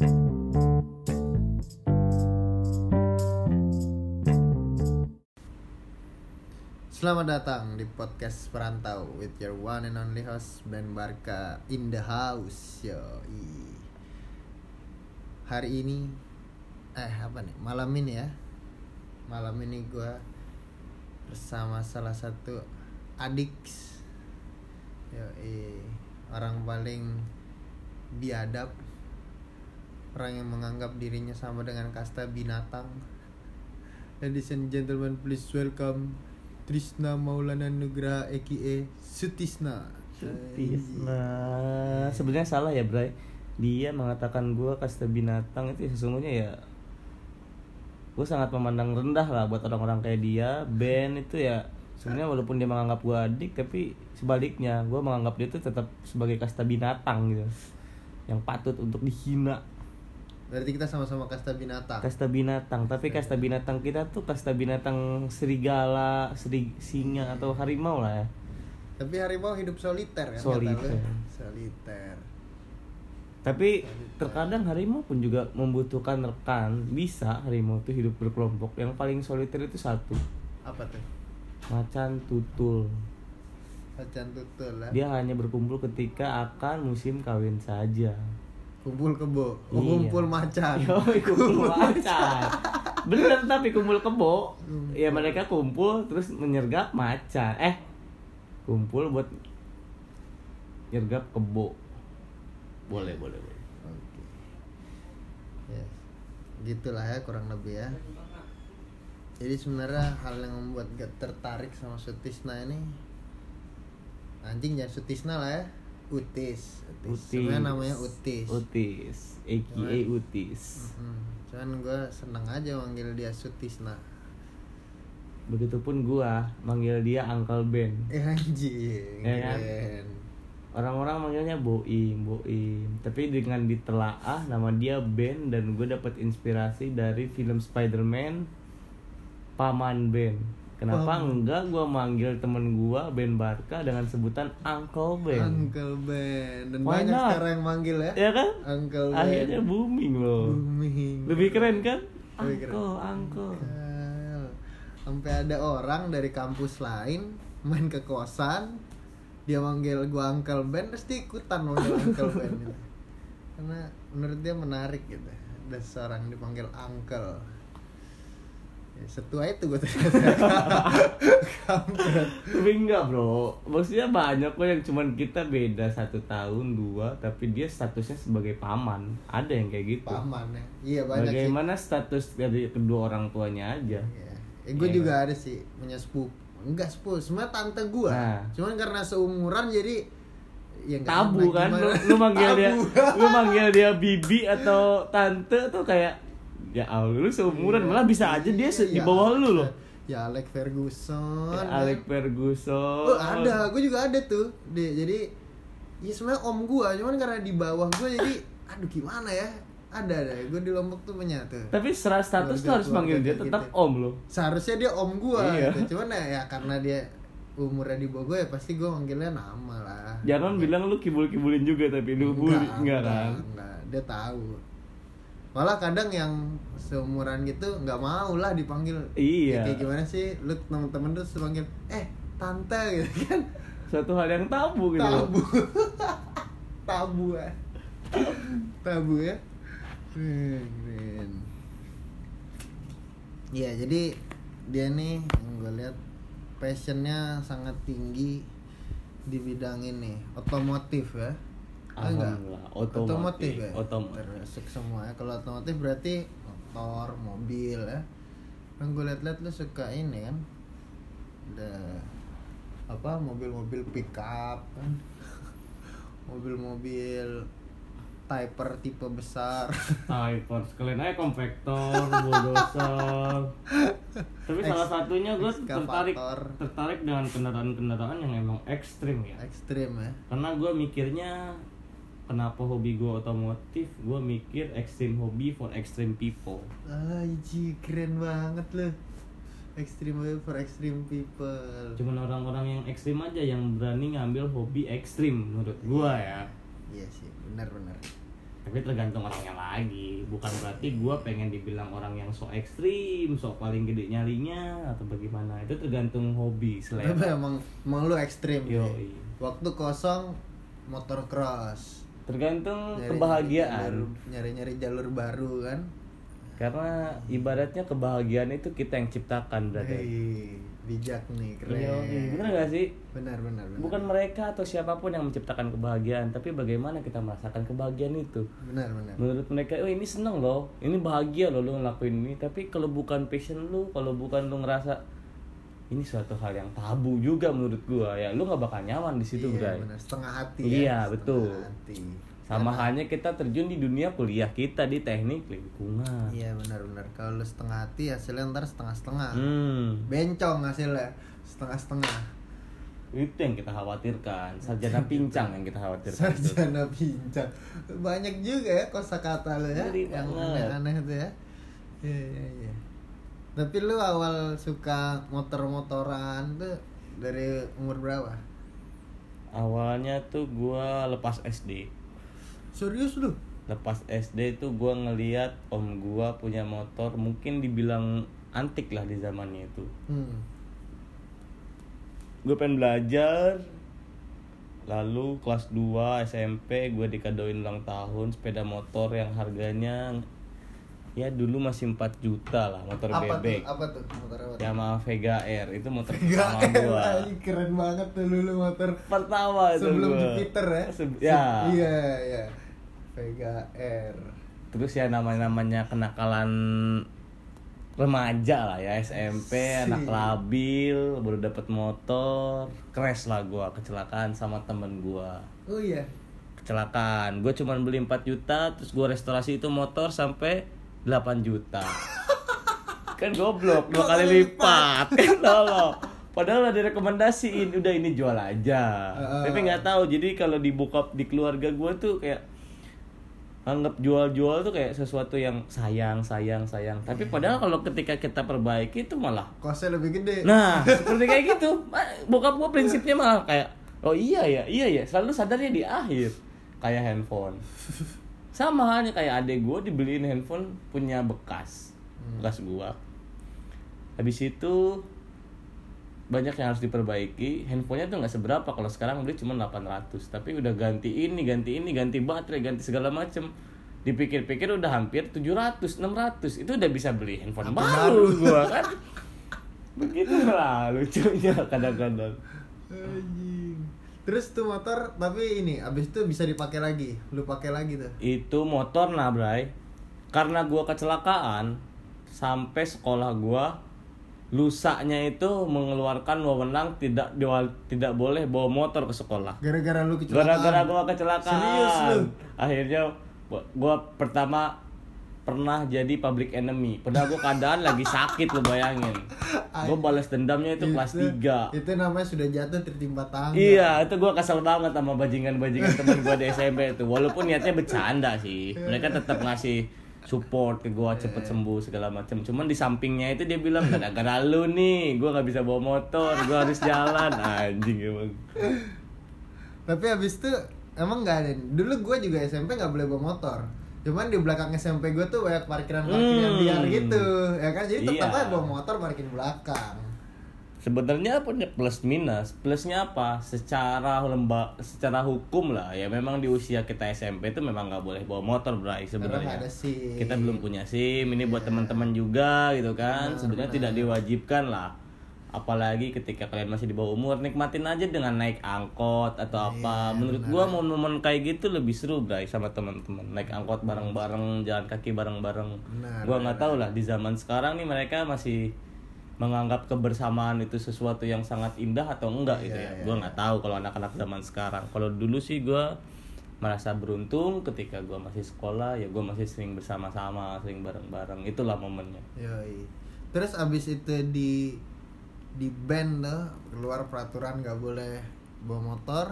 Selamat datang di podcast Perantau with your one and only host Ben Barka in the house. Yo, hari ini eh apa nih? Malam ini ya. Malam ini gua bersama salah satu adik yo orang paling biadab orang yang menganggap dirinya sama dengan kasta binatang. Ladies and gentlemen please welcome Trisna Maulana Nugraha aka Sutisna. Sutisna. Sebenarnya salah ya Bray. Dia mengatakan gue kasta binatang itu sesungguhnya ya gue sangat memandang rendah lah buat orang-orang kayak dia. Ben itu ya sebenarnya walaupun dia menganggap gue adik tapi sebaliknya gue menganggap dia itu tetap sebagai kasta binatang gitu. Yang patut untuk dihina Berarti kita sama-sama kasta binatang. Kasta binatang, tapi kasta binatang kita tuh kasta binatang serigala, seri, singa atau harimau lah ya. Tapi harimau hidup soliter kan? Soliter. Soliter. Tapi terkadang harimau pun juga membutuhkan rekan. Bisa harimau tuh hidup berkelompok. Yang paling soliter itu satu. Apa tuh? Macan tutul. Macan tutul lah. Dia hanya berkumpul ketika akan musim kawin saja kumpul kebo. Oh, iya. kumpul macan. Yo, kumpul macan. bener tapi kumpul kebo. Ya mereka kumpul terus menyergap macan. Eh kumpul buat nyergap kebo. Boleh boleh boleh. Oke. Yes. gitulah ya kurang lebih ya. Jadi sebenarnya hal yang membuat gak tertarik sama Sutisna ini anjing jangan Sutisna lah ya Utis. Utis. Sebenarnya namanya Utis. Utis. AKA Utis. Hmm. Cuman gue seneng aja manggil dia Sutisna. Begitupun gua manggil dia Uncle Ben. Eh anjing. Ya kan? Orang-orang manggilnya Boim, Boim. Tapi dengan ditelaah nama dia Ben dan gue dapat inspirasi dari film Spider-Man Paman Ben. Kenapa oh. enggak gue manggil temen gue Ben Barka dengan sebutan Uncle Ben? Uncle Ben. Dan Why banyak not? sekarang yang manggil ya. Ya kan? Uncle Ben. Akhirnya booming loh. Booming. Lebih keren kan? Lebih uncle, keren. Uncle. Sampai ada orang dari kampus lain main ke kosan, dia manggil gue Uncle Ben, pasti ikutan manggil Uncle Ben. Gitu. Karena menurut dia menarik gitu. Ada seorang dipanggil Uncle setua itu gue tapi enggak bro maksudnya banyak kok yang cuman kita beda satu tahun dua tapi dia statusnya sebagai paman ada yang kayak gitu paman ya iya banyak bagaimana sih. status dari kedua orang tuanya aja iya. eh, gue ya, juga kan? ada sih punya sepupu enggak sepupu sebenarnya tante gue nah. cuman karena seumuran jadi ya tabu kan lu, lu manggil tabu. dia lu manggil dia bibi atau tante tuh kayak ya Allah lu seumuran malah bisa aja dia di iya. bawah lu loh. Ya Alex Ferguson ya, Alex Ferguson. Oh ada gue juga ada tuh. Dia jadi ya sebenarnya om gue cuman karena di bawah gue jadi aduh gimana ya? Ada ada gue di lombok tuh punya tuh. Tapi secara status tuh harus panggil dia tetap gitu. om loh. Seharusnya dia om gue iya. gitu. cuman ya, ya karena dia umurnya di bawah gue ya pasti gue manggilnya nama lah. Jangan gitu. bilang lu kibul kibulin juga tapi lu enggak, enggak, enggak kan? enggak, dia tahu malah kadang yang seumuran gitu nggak mau lah dipanggil. Iya. Kayak gimana sih? Lu teman-teman tuh panggil eh tante gitu kan. Satu hal yang tabu gitu tabu. Tabu ya tabu ya. Keren Iya jadi dia nih yang gue lihat passionnya sangat tinggi di bidang ini. Otomotif ya Alhamdulillah. Otomotif. otomotif ya. Otomotif. Termasuk semua ya. Kalau otomotif berarti motor, mobil ya. Kan gue liat-liat lu suka ini kan. Ada apa mobil-mobil pickup kan. Mobil-mobil Typer tipe besar. Typer, sekalian aja kompaktor, bulldozer. Tapi salah satunya gue tertarik tertarik dengan kendaraan-kendaraan yang emang ekstrim ya. Ekstrim ya. Karena gue mikirnya kenapa hobi gue otomotif? Gue mikir extreme hobby for extreme people. Aji keren banget loh. Extreme hobby for extreme people. Cuman orang-orang yang ekstrim aja yang berani ngambil hobi ekstrim menurut gue ya. Iya sih benar benar. Tapi tergantung orangnya lagi. Bukan berarti gue pengen dibilang orang yang so ekstrim so paling gede nyalinya atau bagaimana. Itu tergantung hobi Tapi selera emang emang lu ekstrim. Yo, iya. Waktu kosong motor cross. Tergantung Nyari- kebahagiaan Nyari-nyari jalur baru kan. karena ibaratnya kebahagiaan itu kita yang ciptakan berarti Hei, bijak nih, keren. Iya, bener gak sih Benar, benar, benar. bukan mereka atau siapa pun yang menciptakan kebahagiaan tapi bagaimana kita merasakan kebahagiaan itu Benar, benar. menurut mereka oh ini seneng loh ini bahagia loh lu ngelakuin ini tapi kalau bukan passion lu kalau bukan lu ngerasa ini suatu hal yang tabu juga menurut gua ya lu nggak bakal nyaman di situ iya, Bray benar. Setengah hati Iya, ya. betul. Hati. sama halnya kita terjun di dunia kuliah kita di teknik lingkungan Iya, benar-benar. Kalau lu setengah hati hasilnya ntar setengah-setengah. hmm Bencong hasilnya setengah-setengah. itu yang kita khawatirkan sarjana pincang yang kita khawatirkan itu. Sarjana pincang. Banyak juga ya kosakata lu ya yang aneh-aneh tuh ya. Iya, iya, iya. Tapi lu awal suka motor-motoran tuh dari umur berapa? awalnya tuh gua lepas SD Serius lu? lepas SD itu gua ngeliat om gua punya motor mungkin dibilang antik lah di zamannya itu Hmm. gue pengen belajar lalu kelas 2 SMP gue dikadoin ulang tahun sepeda motor yang harganya ya dulu masih 4 juta lah motor Apa bebek tuh? Apa tuh motor apa? tuh? Yamaha Vega R itu motor Gak pertama gua keren banget tuh dulu motor pertama itu sebelum gua. Jupiter ya. Se- ya Iya, iya. Vega R. terus ya namanya namanya kenakalan remaja lah ya SMP Si. anak labil baru dapet motor crash lah gua kecelakaan sama temen gua Oh iya. kecelakaan gue cuman beli 4 juta terus gue restorasi itu motor sampai 8 juta kan goblok dua kali lipat kan tolong padahal ada rekomendasiin udah ini jual aja Heeh. tapi nggak tahu jadi kalau dibuka di keluarga gue tuh kayak anggap jual-jual tuh kayak sesuatu yang sayang sayang sayang tapi padahal kalau ketika kita perbaiki itu malah Kosnya lebih gede. Nah, seperti kayak gitu. Bokap gua prinsipnya malah kayak, oh iya ya, iya ya, selalu sadarnya di akhir. Kayak handphone. Sama halnya kayak adek gua dibeliin handphone punya bekas. Bekas gua. Habis itu banyak yang harus diperbaiki. Handphonenya tuh nggak seberapa kalau sekarang beli cuma 800, tapi udah ganti ini, ganti ini, ganti baterai, ganti segala macem Dipikir-pikir udah hampir 700, 600. Itu udah bisa beli handphone Apa baru gua kan. Begitu lah lucunya kadang-kadang. Terus tuh motor tapi ini abis itu bisa dipakai lagi. Lu pakai lagi tuh. Itu motor nah, Bray. Karena gua kecelakaan sampai sekolah gua lusanya itu mengeluarkan wewenang tidak diwal- tidak boleh bawa motor ke sekolah. Gara-gara lu kecelakaan. Gara-gara gua kecelakaan. Serius lu? Akhirnya gua, gua pertama pernah jadi public enemy. Padahal gua keadaan lagi sakit lo bayangin. Gua balas dendamnya itu kelas 3. Itu namanya sudah jatuh tertimpa tangga. Iya, itu gua kesel banget sama bajingan-bajingan teman gua di SMP itu. Walaupun niatnya bercanda sih. Mereka tetap ngasih support ke gua cepet sembuh segala macam. Cuman di sampingnya itu dia bilang gara-gara lu nih, gua nggak bisa bawa motor, gua harus jalan. Anjing emang. Tapi abis itu emang nggak ada. Dulu gue juga SMP nggak boleh bawa motor. Cuman di belakang SMP gue tuh banyak parkiran-parkiran Hmm. liar gitu, ya kan? Jadi tetap Iya. aja bawa motor parkir belakang. Sebenarnya punya plus minus. Plusnya apa? Secara lemba, secara hukum lah ya memang di usia kita SMP itu memang nggak boleh bawa motor, Bray Karena sebenarnya. Kita belum punya SIM. Ini buat teman-teman juga gitu kan. Benar, Sebenarnya benar. tidak diwajibkan lah. Apalagi ketika kalian masih di bawah umur, nikmatin aja dengan naik angkot atau apa. Iya, Menurut benar. gua momen-momen kayak gitu lebih seru, Bray, sama teman-teman. Naik angkot bareng-bareng, jalan kaki bareng-bareng. Gua nggak tahu lah di zaman sekarang nih mereka masih menganggap kebersamaan itu sesuatu yang sangat indah atau enggak gitu ya. Iya, iya, Gua nggak tahu kalau anak-anak zaman sekarang. Kalau dulu sih gua merasa beruntung ketika gua masih sekolah ya gua masih sering bersama-sama, sering bareng-bareng. Itulah momennya. Yoi. Terus abis itu di di band tuh keluar peraturan nggak boleh bawa motor.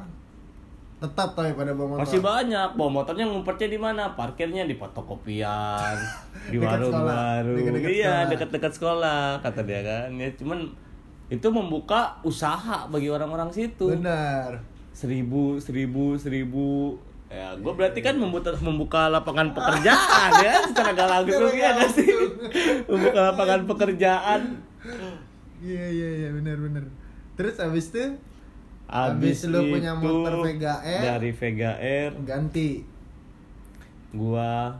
Tetap tuh pada bawa motor. Masih banyak bawa motornya ngumpetnya di mana? Parkirnya di fotokopian, di warung-warung. Dekat-dekat Iya, dekat-dekat sekolah kata dia kan. Ya cuman itu membuka usaha bagi orang-orang situ. Benar. seribu seribu seribu Ya, gue berarti kan membuka, membuka lapangan pekerjaan ya secara gak langsung ya gak sih? membuka lapangan pekerjaan. Iya iya iya benar benar. Terus abis itu Abis, Abis lu punya motor Vega R. Dari Vega R, ganti. gua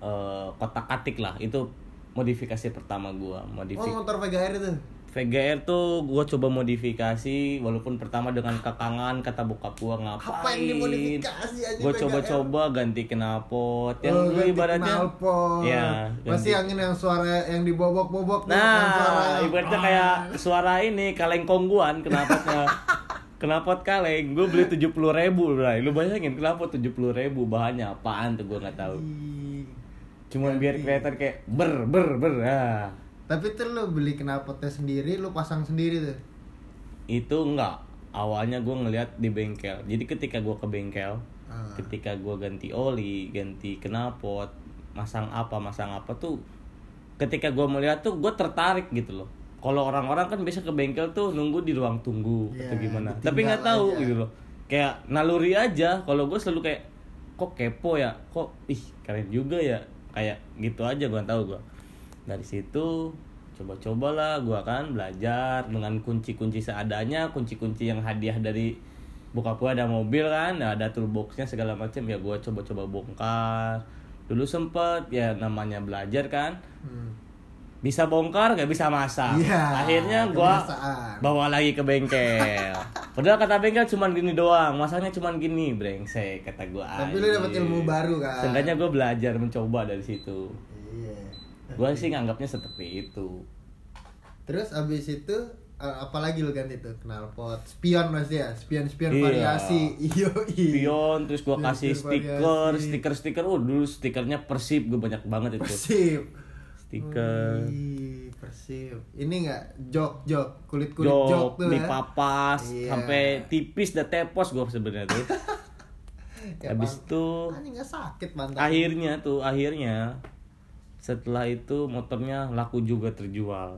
eh, kotak atik lah. Itu modifikasi pertama gua. Oh Modifikasi motor Vega R itu. VGR tuh gue coba modifikasi walaupun pertama dengan kekangan kata bokap gue ngapain? Apa yang dimodifikasi aja gue coba-coba ganti knalpot yang oh, ganti ibaratnya knalpot. ya Pasti ganti. angin yang suara yang dibobok-bobok suara nah ibaratnya kayak suara ini kaleng kongguan knalpotnya. Knalpot kaleng gue beli tujuh puluh ribu bray lu bayangin knalpot tujuh puluh ribu bahannya apaan tuh gue nggak tahu. Cuman biar kelihatan kayak ber ber ber ah. Tapi tuh lu beli knalpotnya sendiri, lu pasang sendiri tuh. itu enggak awalnya gue ngeliat di bengkel. Jadi ketika gue ke bengkel Ah. ketika gue ganti oli ganti knalpot masang apa masang apa tuh ketika gue melihat tuh gue tertarik gitu loh. Kalau orang-orang kan biasa ke bengkel tuh nunggu di ruang tunggu Iya, atau gimana. ditinggal tapi nggak tahu aja. gitu loh. Kayak naluri aja. Kalau gue selalu kayak kok kepo ya? Kok ih keren juga ya? Kayak gitu aja gue tahu gue dari situ coba-cobalah gue kan belajar dengan kunci-kunci seadanya kunci-kunci yang hadiah dari bokap gue ada mobil kan ada toolboxnya segala macam ya gue coba-coba bongkar. Dulu sempet ya namanya belajar kan Hmm. bisa bongkar gak bisa masak. Iya, akhirnya gua kebiasaan. bawa lagi ke bengkel. Padahal kata bengkel cuman gini doang masaknya cuman gini. Brengsek kata gua. Tapi lu dapet ilmu baru kan. seenggaknya gua belajar mencoba dari situ. Iya. Gua sih nganggapnya seperti itu Terus abis itu eh, apalagi lu ganti tuh knalpot, spion masih ya, spion-spion Iya. variasi. Iyo pion terus gua Spion kasih stiker variasi. stiker stiker oh dulu stikernya persib gua banyak banget itu Persib. stiker Wih, Persib. Ini enggak jok jok kulit kulit jok, jok tuh ya. dipapas Iya. sampai tipis dan tepos gua sebenarnya tuh Ya, habis itu nggak sakit pantat. akhirnya tuh akhirnya setelah itu motornya laku juga terjual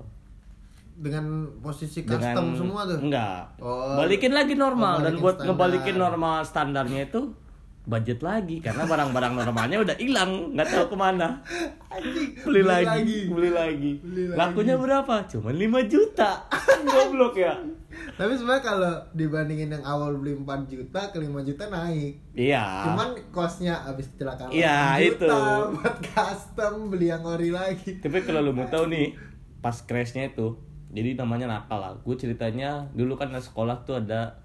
dengan posisi custom dengan semua tuh. enggak Oh. balikin lagi normal Oh, dan buat standar. ngebalikin normal standarnya itu budget lagi karena barang-barang normalnya udah hilang nggak tahu ke mana Anjing. beli, lagi, beli lagi Beli lagi. lakunya berapa cuma 5 juta goblok ya Tapi sebenarnya kalau dibandingin yang awal beli 4 juta ke 5 juta naik. iya Cuman kosnya habis kecelakaan Iya, 8 juta itu. buat custom beli yang ori lagi. Tapi kalau lu mau tahu nih, pas crashnya itu, jadi namanya nakal lah. Gue ceritanya dulu kan di sekolah tuh ada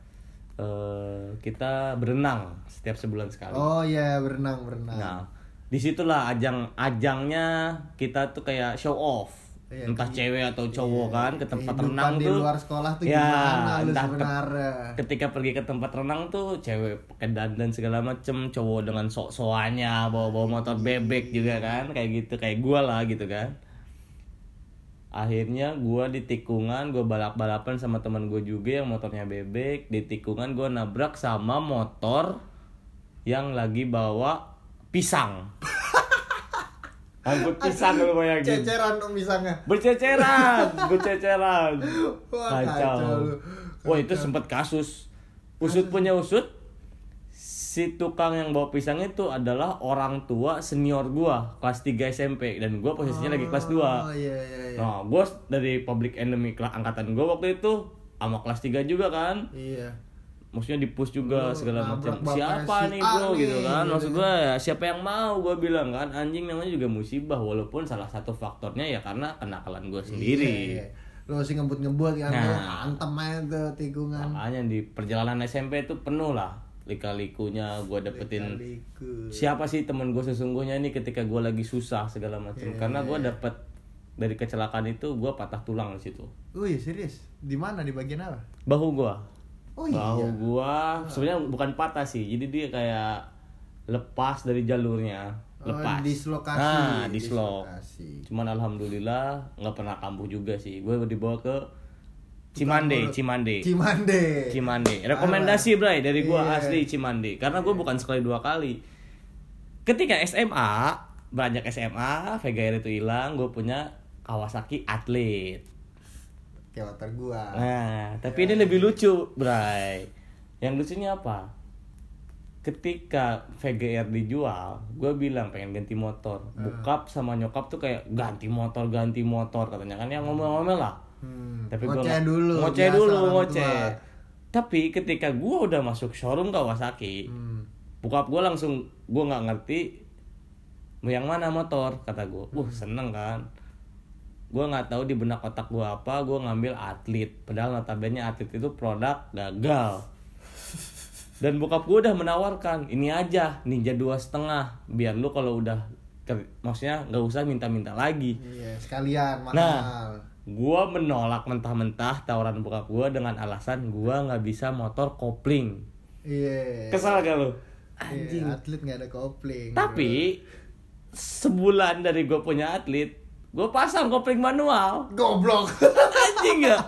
eh, kita berenang setiap sebulan sekali. Oh iya, berenang berenang. Nah, di situlah ajang ajangnya kita tuh kayak show off. Iya, entah cewek atau cowok kan ke tempat renang di tuh. luar sekolah tuh ya, gimana entah ke- ketika pergi ke tempat renang tuh cewek pakai dandan segala macem cowok dengan sok-sokannya bawa-bawa motor bebek juga kan kayak gitu kayak gua lah gitu kan akhirnya gua di tikungan gua balap-balapan sama teman gue juga yang motornya bebek. Di tikungan gua nabrak sama motor yang lagi bawa pisang. Angkut pisang lu bayangin. Ceceran dong misalnya. berceceran berceceran. Wah, kacau. lu. wah itu sempat kasus. Usut punya usut si tukang yang bawa pisang itu adalah orang tua senior gua kelas 3 SMP dan gua posisinya lagi kelas 2 Oh iya iya iya. nah gua dari public enemy angkatan gua waktu itu sama kelas 3 juga kan Iya. maksudnya di push juga Lu segala macam siapa si nih bro nih, gitu kan gitu maksud kan. gue ya siapa yang mau gue bilang kan anjing namanya juga musibah walaupun salah satu faktornya ya karena kenakalan gue sendiri Iya. Lu masih ngebut-ngebut kan Nah. antem aja tuh tikungan. makanya di perjalanan SMP itu penuh lah lika-likunya gue dapetin Kaliku. siapa sih temen gue sesungguhnya ini ketika gue lagi susah segala macam Iya, karena gue dapet dari kecelakaan itu gue patah tulang di situ Wih, serius? Di mana di bagian apa? bahu gue Oh iya. bahu gua sebenarnya bukan patah sih jadi dia kayak lepas dari jalurnya Oh, lepas dislokasi. nah dislok Dislokasi. cuman alhamdulillah nggak pernah kambuh juga sih gue dibawa ke Cimande Cimande. Cimande. Cimande. Rekomendasi bray dari gua Iya. asli Cimande. Karena gua bukan sekali dua kali. Ketika SMA beranjak SMA Vega Air itu hilang gue punya Kawasaki Atlet motor gua. Nah, tapi ini lebih lucu, Bray. Yang lucunya apa? ketika VGR dijual gue bilang pengen ganti motor. Bokap sama nyokap tuh kayak ganti motor ganti motor katanya. Kan yang ngomel-ngomel lah Hmm. tapi ngoceh dulu. ngoceh dulu ngoceh tapi ketika gue udah masuk showroom Kawasaki Hmm. bokap gue langsung gue nggak ngerti mau yang mana motor kata gue uh seneng kan gue nggak tahu di benak otak gue apa gue ngambil atlet padahal notabene atlet itu produk gagal dan bokap gue udah menawarkan ini aja ninja dua setengah biar lu kalau udah maksudnya nggak usah minta-minta lagi Iya, sekalian mahal. Nah, gua menolak mentah-mentah tawaran bokap gua dengan alasan gua nggak bisa motor kopling. Iya. Kesal gak lu? Anjing. atlet nggak ada kopling. Tapi sebulan dari gue punya atlet, gue pasang kopling manual. goblok. Anjing ya?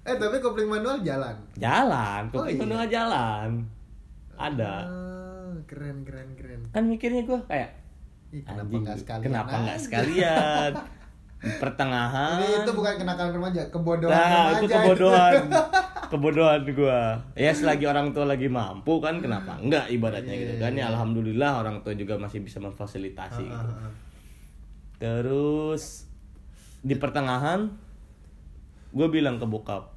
eh, tapi kopling manual jalan. Jalan, Oh, kopling iya. manual jalan. Ada. Ah, keren keren keren. Kan mikirnya gue kayak Ih, kenapa nggak sekalian? kenapa nggak sekalian? Pertengahan. Ini itu bukan kenakalan remaja, kebodohan Nah, remaja. itu kebodohan. kebodohan gua. Ya selagi orang tua lagi mampu kan kenapa enggak ibaratnya gitu kan. Ya alhamdulillah orang tua juga masih bisa memfasilitasi Ah, gitu. ah, ah. Terus di pertengahan gue bilang ke bokap,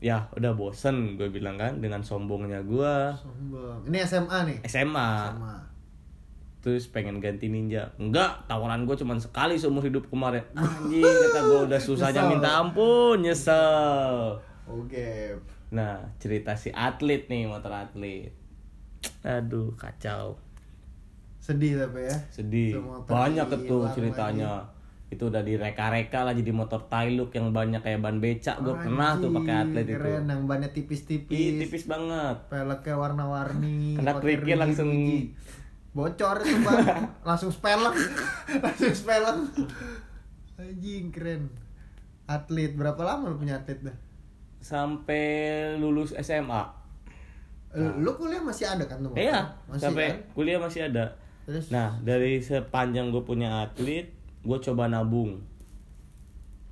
ya udah bosen gue bilang kan dengan sombongnya gua Sombong. Ini SMA nih. SMA. Sama. Terus pengen ganti ninja Enggak, tawaran gue cuma sekali seumur hidup kemarin Anjing, kata gue udah susahnya minta ampun Nyesel Oke. Nah, cerita si atlet nih, motor atlet. Aduh, kacau. Sedih tapi ya. Sedih. Banyak hilang ceritanya. Itu udah direka-reka lah jadi motor Tailuk yang banyak kayak ban becak. Gue pernah tuh pakai atlet itu. Keren, yang bannya Ih, tipis-tipis. tipis banget. Peleknya warna-warni. Kena kerikil langsung-. Bocor itu ban. langsung speleng. langsung speleng. Anjing keren. Atlet berapa lama lu punya atlet dah? Sampai lulus SMA. Eh, Lu kuliah masih ada kan tuh? Iya, masih sampai kan? kuliah masih ada. Terus Nah, dari sepanjang gue punya atlet, gue coba nabung.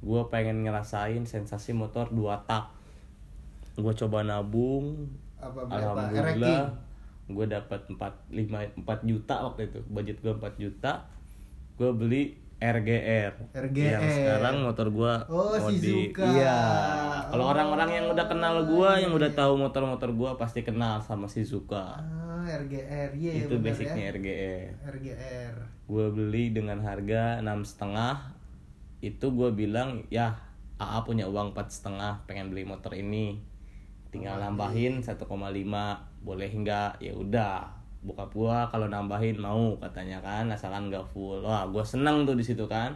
Gue pengen ngerasain sensasi motor dua tak. Gue coba nabung, apa berapa? alhamdulillah gue dapat 4 5 4 juta waktu itu. Budget gue 4 juta. Gue beli RGR. RGR. Yang sekarang motor gue Oh, Shizuka. Iya. Kalau Oh. orang-orang yang udah kenal gue, yang udah tahu motor-motor gue pasti kenal sama Shizuka. Ah, RGR. Iya, itu bener basicnya ya. RGR RGR. gue beli dengan harga enam setengah itu gue bilang ya AA punya uang empat setengah pengen beli motor ini tinggal nambahin 1,5 boleh nggak? Ya udah bokap gue kalau nambahin mau katanya kan asalkan nggak full. Wah gue seneng tuh di situ kan.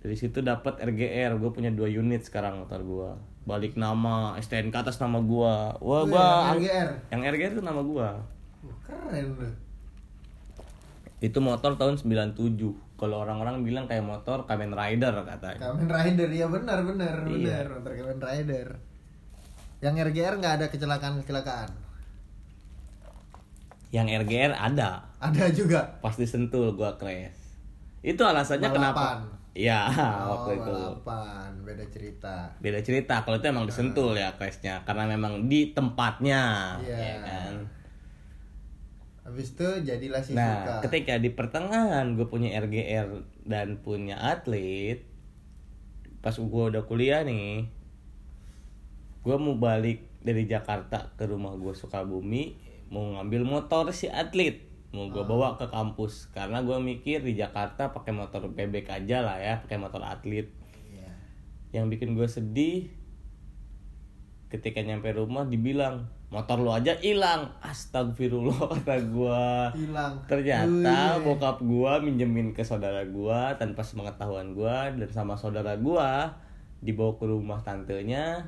Dari situ dapat RGR gue punya dua unit sekarang motor gue balik nama STNK atas nama gue wah Wih, gue yang RGR. yang RGR itu nama gue keren itu motor tahun 97 kalau orang-orang bilang kayak motor Kamen Rider katanya. Kamen Rider ya benar benar Iya. benar. Motor Kamen Rider. Yang RGR nggak ada kecelakaan kecelakaan. yang RGR ada Ada juga. pas disentul gua crash itu alasannya Balapan. kenapa Iya Oh, waktu itu balapan, beda cerita. beda cerita kalau itu emang disentul ya crashnya karena memang di tempatnya Iya. ya kan Habis itu jadilah si nah suka. ketika di pertengahan gue punya RGR dan punya atlet pas gue udah kuliah nih gue mau balik dari Jakarta ke rumah gue Sukabumi mau ngambil motor si atlet mau gue bawa ke kampus karena gue mikir di Jakarta pakai motor bebek aja lah ya pakai motor atlet Iya. yang bikin gue sedih ketika nyampe rumah dibilang motor lo aja hilang astagfirullah kata gue Hilang. ternyata Wih. bokap gua minjemin ke saudara gua tanpa sepengetahuan gua dan sama saudara gua dibawa ke rumah tantenya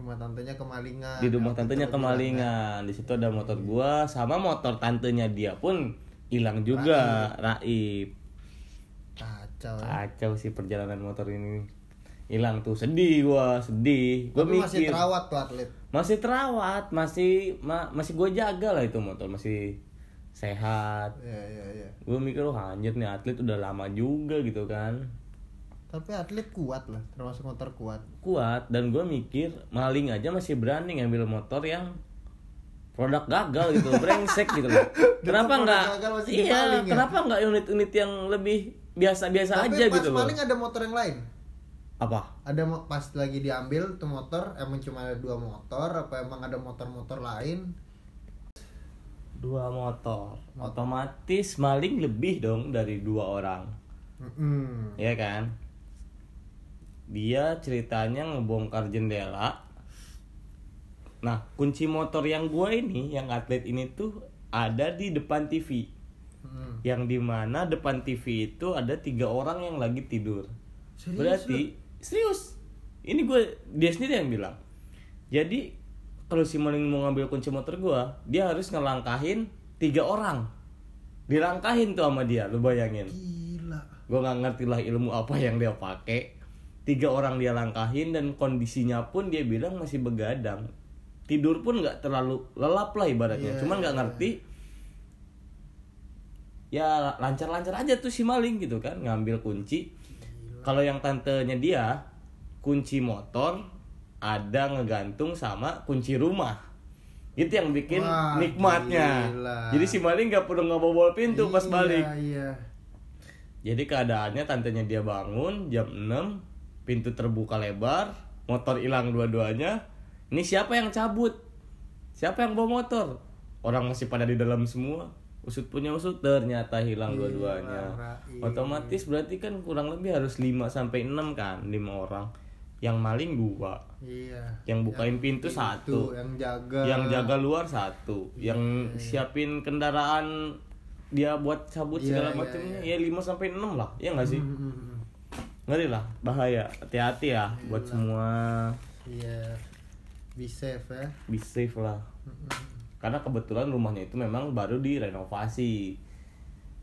Rumah tantenya kemalingan. di rumah tantenya kemalingan di situ ada motor gua sama motor tantenya dia pun hilang juga raib Kacau. ya. kacau sih perjalanan motor ini hilang tuh sedih gua sedih gua Tapi masih terawat tuh atlet. masih terawat masih ma- masih gua jaga lah itu motor masih sehat Iya iya iya. gue mikir oh anjir nih atlet udah lama juga gitu kan Tapi atlet kuat lah, termasuk motor kuat. kuat dan gue mikir maling aja masih berani ngambil motor yang produk gagal gitu brengsek gitu loh kenapa nggak iya ya? kenapa nggak unit-unit yang lebih biasa-biasa aja pas gitu loh paling ada motor yang lain. apa Ada pas lagi diambil tuh motor emang cuma ada dua motor apa emang ada motor-motor lain? dua motor otomatis maling lebih dong dari dua orang Mm-mm. ya kan dia ceritanya ngebongkar jendela. Nah kunci motor yang gua ini yang atlet ini tuh ada di depan TV Mm. yang di mana depan TV itu ada tiga orang yang lagi tidur. Serius, berarti serius. Ini gue dia sendiri yang bilang. Jadi kalau si maling mau ngambil kunci motor gua dia harus ngelangkahin tiga orang. Dilangkahin tuh sama dia lu bayangin. Gila. gue nggak ngerti lah ilmu apa yang dia pakai tiga orang dia langkahin dan kondisinya pun dia bilang masih begadang tidur pun nggak terlalu lelap lah ibaratnya Iya, cuman nggak iya. ngerti ya lancar-lancar aja tuh si maling gitu kan ngambil kunci kalau yang tantenya dia kunci motor ada ngegantung sama kunci rumah itu yang bikin Wah, nikmatnya gila. jadi si maling nggak perlu ngebobol pintu pas Iya, balik Iya. jadi keadaannya tantenya dia bangun jam 6 Pintu terbuka lebar Motor hilang dua-duanya Ini siapa yang cabut? Siapa yang bawa motor? Orang masih pada di dalam semua Usut punya usut ternyata hilang dua-duanya Rahim. Otomatis berarti kan kurang lebih harus 5 sampai 6 kan 5 orang Yang maling dua Iya. Yang bukain pintu Itu satu yang jaga. Yang jaga luar satu Yang siapin kendaraan dia buat cabut Iya, segala iya, macamnya ya 5 sampai 6 lah ya nggak sih Mm. Ngeri lah bahaya hati-hati ya buat semua Iya. Be safe ya. be safe lah Mm-mm. karena kebetulan rumahnya itu memang baru direnovasi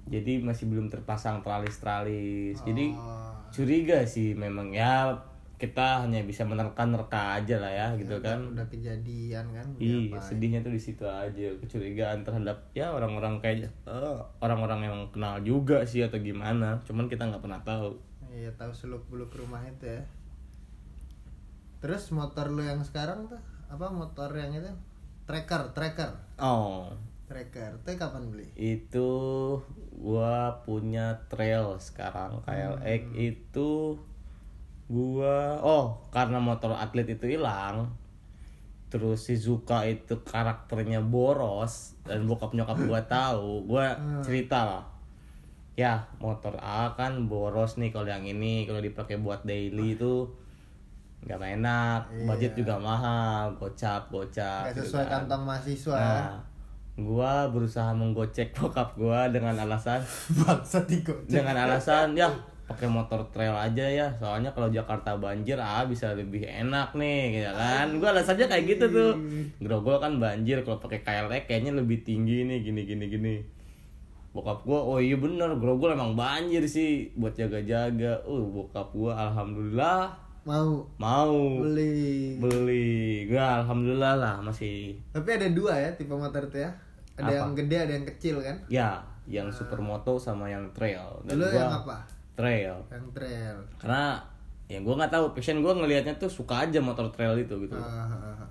jadi masih belum terpasang tralis-tralis jadi Oh. curiga sih memang ya kita hanya bisa menerka-nerka aja lah ya gitu kan Udah kejadian kan. Iya, sedihnya tuh di situ aja kecurigaan terhadap ya orang-orang kayak eh, orang-orang yang kenal juga sih atau gimana. Cuman kita nggak pernah tahu. Iya tahu seluk beluk rumah itu ya. Terus motor lu yang sekarang tuh apa motor yang itu? Tracker, tracker, Oh, tracker. Itu kapan beli? itu gua punya trail sekarang KLX itu gua oh karena motor atlet itu hilang terus Shizuka itu karakternya boros dan bokap nyokap gua tahu gua cerita lah ya motor A kan boros nih kalau yang ini kalau dipakai buat daily itu nggak enak budget juga mahal gocap gocap Gak gitu sesuai kan. kantong mahasiswa. Nah, gua berusaha menggocek bokap gua dengan alasan Bangsa dengan alasan ya pakai motor trail aja ya soalnya kalau Jakarta banjir ah bisa lebih enak nih gitu kan. Gua alasannya kayak gitu tuh. Grogol kan banjir kalau pakai KLX kayaknya lebih tinggi nih gini gini gini bokap gua oh iya bener grogol emang banjir sih buat jaga-jaga uh bokap gua alhamdulillah Mau mau beli. beli gua alhamdulillah lah masih Tapi ada dua ya tipe motor itu ya. Ada Apa? yang gede, ada yang kecil kan? Ya, yang supermoto sama yang trail. Dan Dulu gua yang apa? Trail. Yang trail. Karena ya gua nggak tahu passion gua ngelihatnya tuh suka aja motor trail itu gitu. Ah.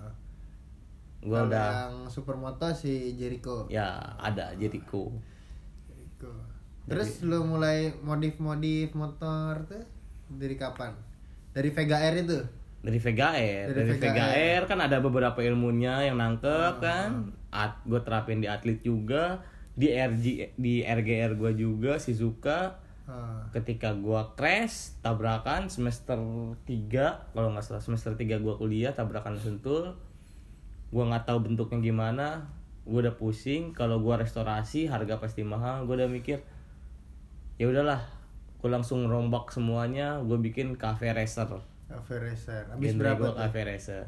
Gua Kalau udah yang supermoto si Jericho. ya ada Jericho. Jericho. Terus lu mulai modif-modif motor tuh dari kapan? Dari Vega R itu. Dari Vega Air. Dari Dari, Vega Vega, Air. Air kan ada beberapa ilmunya yang nangkep kan. At, gue terapin di atlet juga, di RG di RGR gua juga Shizuka. Ah. Ketika gua crash tabrakan semester 3 kalau nggak salah semester 3 gua kuliah tabrakan sentul gua nggak tahu bentuknya gimana gua udah pusing kalau gua restorasi harga pasti mahal gua udah mikir ya udahlah gua langsung rombak semuanya gua bikin cafe racer. Cafe Racer. Habis Genre berapa cafe racer.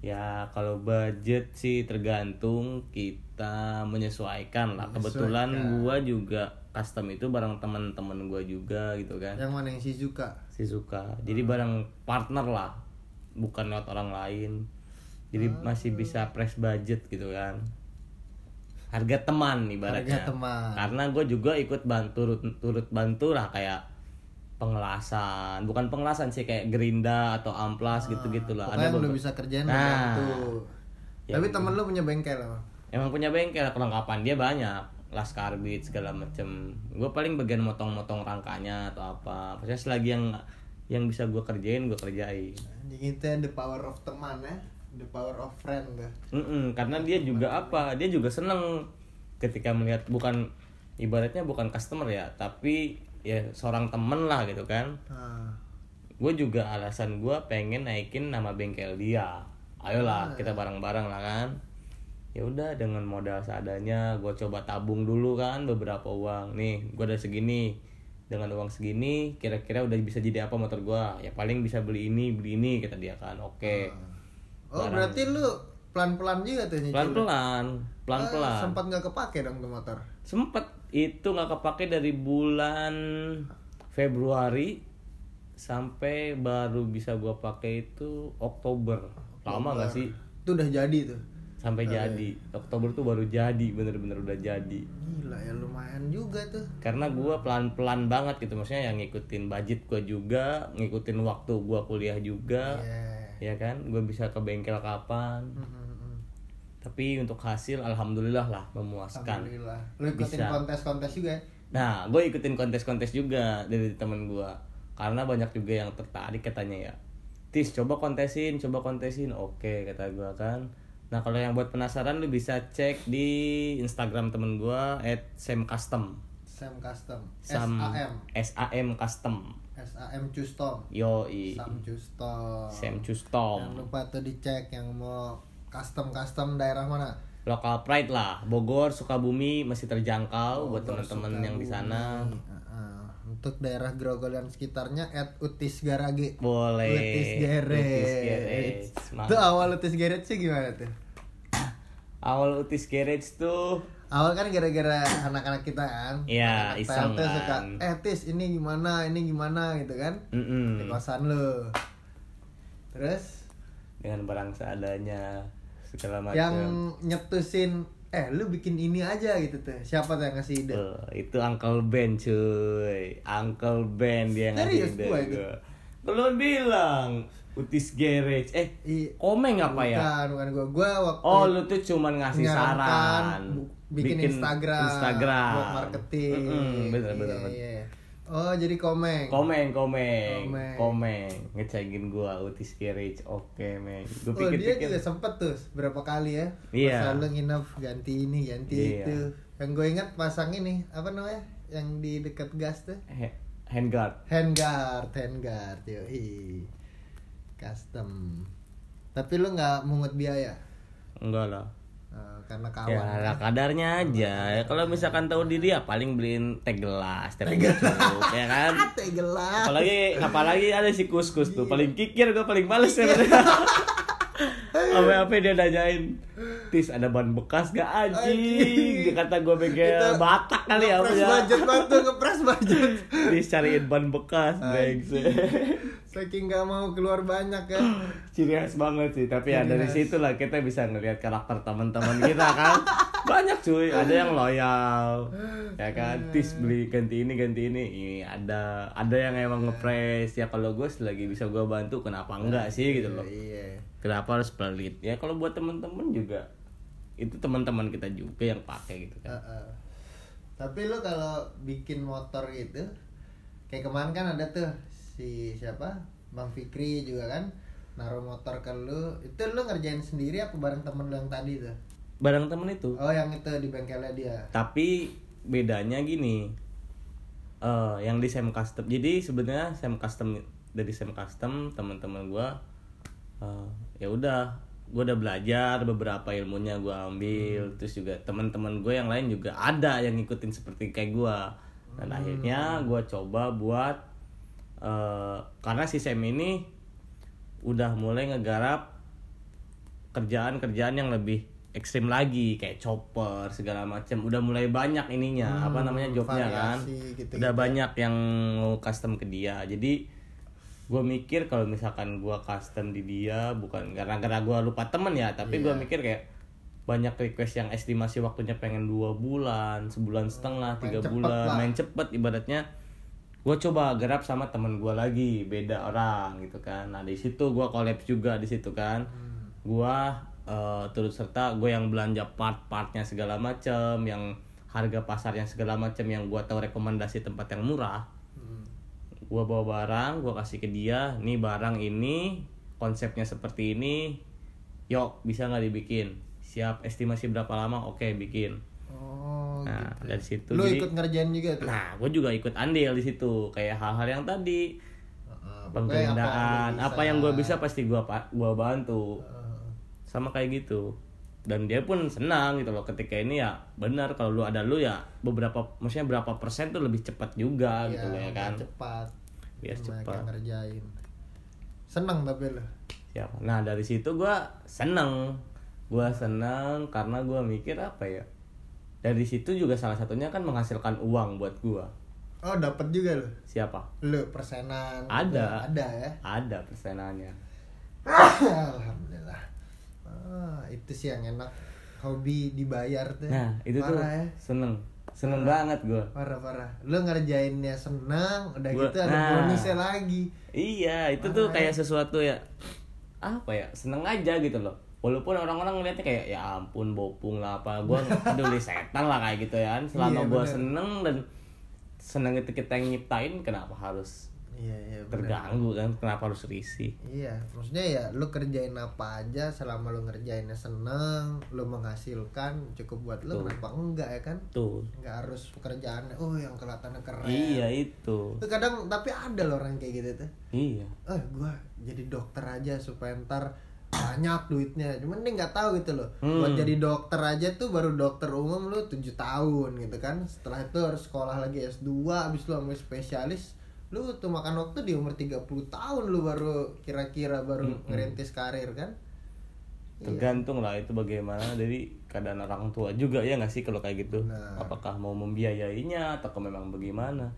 Ya kalau budget sih tergantung kita menyesuaikan lah. Kebetulan gua juga custom itu bareng teman-teman gua juga gitu kan. Yang mana? Yang Shizuka? Shizuka jadi bareng partner lah bukan lewat orang lain. Jadi masih bisa press budget gitu kan harga teman ibaratnya. Harga teman. karena gue juga ikut bantu turut, turut bantu lah kayak pengelasan. Bukan pengelasan sih kayak gerinda atau amplas gitu gitulah Pokoknya yang bisa kerjain Nah. bantu. Ya, Tapi temen lu punya bengkel apa? emang punya bengkel kelengkapan dia banyak. Laskar beat segala macem. Gue paling bagian motong-motong rangkanya atau apa. Maksudnya selagi yang yang bisa gue kerjain gue kerjain. Jadi itu the power of teman ya, the power of friend tuh. Mm-mm, karena dia juga apa dia juga seneng ketika melihat bukan ibaratnya bukan customer ya tapi ya seorang temen lah gitu kan. Ah. gue juga alasan gue pengen naikin nama bengkel dia. Ayolah kita bareng-bareng lah kan. Ya udah dengan modal seadanya gue coba tabung dulu kan beberapa uang. Nih gue ada segini. Dengan uang segini kira-kira udah bisa jadi apa motor gue ya paling bisa beli ini beli ini kata dia kan. Oke Oh berarti lu pelan-pelan juga tuh nyicil. pelan-pelan pelan-pelan. Ah, sempat nggak kepake dong tuh motor. sempet. Itu nggak kepake dari bulan Februari sampai baru bisa gua pakai itu Oktober. Lama nggak sih? Itu udah jadi tuh. sampai jadi. Oktober tuh baru jadi bener-bener udah jadi. Gila ya lumayan juga tuh. karena gua pelan-pelan banget gitu. Maksudnya yang ngikutin budget gua juga ngikutin waktu gua kuliah juga. Iya. Ya kan gue bisa ke bengkel kapan Hmm, hmm, tapi untuk hasil alhamdulillah lah memuaskan Alhamdulillah. Lu ikutin Bisa. kontes-kontes juga ya? Nah, gue ikutin kontes-kontes juga dari temen gue karena banyak juga yang tertarik katanya ya. Tis, coba kontesin, coba kontesin. Oke, kata gue kan. Nah, kalau yang buat penasaran lu bisa cek di Instagram temen gue @samcustom. Sam Custom. Sam SAM. SAM Custom. SAM Custom. Yoi. Sam Custom. Sam Jangan Custom. lupa tuh dicek yang mau custom-custom daerah mana? Local pride lah. Bogor, Sukabumi masih terjangkau buat Bogor, teman-teman yang di sana. Untuk daerah Grogol dan sekitarnya at Utis Garage. Boleh. Utis Garage. Utis Garage. Tuh awal Utis Garage sih gimana tuh? Awal Utis Garage tuh Awal kan gara-gara anak-anak kita kan. Iya, iseng PLT suka, kan. eh Tis ini gimana, ini gimana gitu kan. Mm-mm. Di kosan lu. Terus dengan barang seadanya segala macam yang nyetusin eh lu bikin ini aja gitu tuh. Siapa tuh yang ngasih ide? Eh, itu Uncle Ben cuy Uncle Ben dia yang ngasih ide gua. Belum bilang Utis Garage eh I- komeng apa ya Bukan, bukan gua. Gua waktu oh lu tuh cuman ngasih saran bu- bikin, Instagram, Instagram buat marketing. Mm-mm, bener bener Iya, bener. iya. Oh, jadi komeng. Komeng, komeng, Komeng. komeng, ngecengin gua Utis Garage, oke meng. Gua Oh, dia pikir-pikir, juga sempet tuh berapa kali ya. Iya. Pas lu nginep ganti ini, ganti Iya. itu. Yang gue ingat pasang ini, apa namanya? Yang di dekat gas tuh. Handguard. Handguard, handguard, yoi. Custom. Tapi lu nggak mungut biaya? Enggak lah. Eh, karena Ya, kawan. lah, kadarnya aja. Ya, kalau misalkan tahu diri ya paling beliin teh gelas, teh pucuk, ya kan. Teh gelas. Apalagi apalagi ada si kus-kus tuh paling kikir gue paling males sebenarnya. Apa apa dia nanyain Tis ada ban bekas gak anjing? Anjing. Dia kata gue bengkel Batak kali ya apa Ngepres ya budget banget tuh, ngepres budget. Tis cariin ban bekas brengsek Saking gak mau keluar banyak kan. Ciri khas banget sih Tapi ya dari situ lah kita bisa ngelihat karakter teman-teman kita kan. Banyak cuy Ada yang loyal Ya kan? Tis beli ganti ini ganti ini. Ini ada Ada yang emang ngepres Ya kalau gue selagi bisa gue bantu Kenapa enggak sih gitu loh. Iya. Kenapa harus pelit? Ya kalau buat temen-temen juga Itu teman-teman kita juga yang pakai gitu kan. Tapi lu kalau bikin motor gitu, kayak kemarin kan ada tuh si siapa, Bang Fikri juga kan, naruh motor ke lu, itu lu ngerjain sendiri apa bareng temen lu yang tadi tuh? Barang temen itu. Oh yang itu di bengkelnya dia. tapi bedanya gini eh yang di Sam Custom jadi sebenarnya Sam Custom dari Sam Custom teman-teman gua eh, ya udah gua udah belajar beberapa ilmunya gua ambil. Terus juga teman-teman gue yang lain juga ada yang ngikutin seperti kayak gua. Dan akhirnya gua coba buat eh karena si Sam ini udah mulai ngegarap kerjaan-kerjaan yang lebih ekstrim lagi kayak chopper segala macam udah mulai banyak ininya apa namanya jobnya kan. gitu-gitu. Udah banyak yang mau custom ke dia. Jadi gue mikir kalau misalkan gue custom di dia bukan gara-gara gue lupa temen ya tapi gue mikir kayak banyak request yang estimasi waktunya pengen dua bulan sebulan setengah tiga bulan. lah. main cepet ibaratnya gue coba garap sama temen gue lagi beda orang gitu kan. Nah di situ gue collab juga di situ kan. Gue eh, turut serta gue yang belanja part-partnya segala macam yang harga pasarnya segala macam yang gue tahu rekomendasi tempat yang murah. Hmm. gue bawa barang gue kasih ke dia nih barang ini konsepnya seperti ini. Yuk bisa nggak dibikin? Siap estimasi berapa lama? Oke bikin Oh, nah gitu. dari situ Lu jadi- ikut ngerjain juga tuh? nah gue juga ikut andil di situ. Kayak hal-hal yang tadi. Penggandaan lu apa yang gue bisa pasti gue gua bantu. Heeh. sama kayak gitu. Dan dia pun senang gitu loh ketika ini ya benar kalau lu ada lu ya beberapa maksudnya berapa persen tuh lebih cepat juga gitu loh ya kan. cepat. Biar cepat. ngerjain. Seneng tapi lu? Siapa nah dari situ gua seneng gua seneng karena gua mikir apa ya dari situ juga salah satunya kan menghasilkan uang buat gua. Oh dapat juga lu? Siapa? Lu persenan. Ada. ada ya? Ada persenannya. Alhamdulillah. Ah, itu sih yang enak. Hobi dibayar tuh. Nah itu tuh parah ya. seneng. Seneng banget gua. Parah parah. Lu ngerjainnya senang udah Gua- gitu ada nah. bonusnya lagi. Iya itu tuh kayak sesuatu ya apa ya seneng aja gitu loh walaupun orang-orang ngeliatnya kayak ya ampun bopung lah apa gua peduli setan lah kayak gitu ya kan selama Iya, gua bener. seneng dan seneng itu kita yang nyiptain kenapa harus iya iya bener. terganggu kan kenapa harus risih Iya, maksudnya ya lu kerjain apa aja selama lu ngerjainnya seneng, lu menghasilkan cukup buat lu Tuh. kenapa enggak ya kan? tuh Enggak harus pekerjaannya oh yang kelihatannya keren. iya itu Tuh kadang tapi ada loh orang kayak gitu tuh. iya Eh gua jadi dokter aja supaya ntar banyak duitnya. Cuman dia nggak tahu gitu loh. Hmm. Buat jadi dokter aja tuh baru dokter umum lu 7 tahun gitu kan. Setelah itu harus sekolah lagi S2 habis lu sampai spesialis lu tuh makan waktu di umur 30 tahun lu baru kira-kira baru Hmm, ngerintis karir kan. Iya. tergantung lah itu bagaimana dari keadaan orang tua juga ya nggak sih kalau kayak gitu Benar. apakah mau membiayainya atau memang bagaimana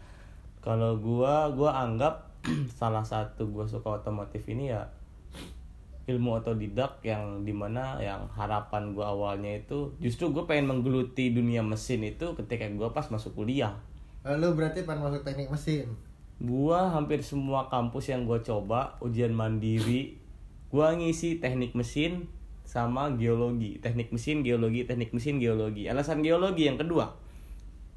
kalau gua gua anggap salah satu gua suka otomotif ini ya ilmu otodidak yang di mana yang harapan gua awalnya itu justru gue pengen menggeluti dunia mesin itu ketika gua pas masuk kuliah. Lu berarti pengen masuk teknik mesin. gua hampir semua kampus yang gua coba ujian mandiri gua ngisi teknik mesin sama geologi. Teknik mesin geologi teknik mesin geologi. Alasan geologi yang kedua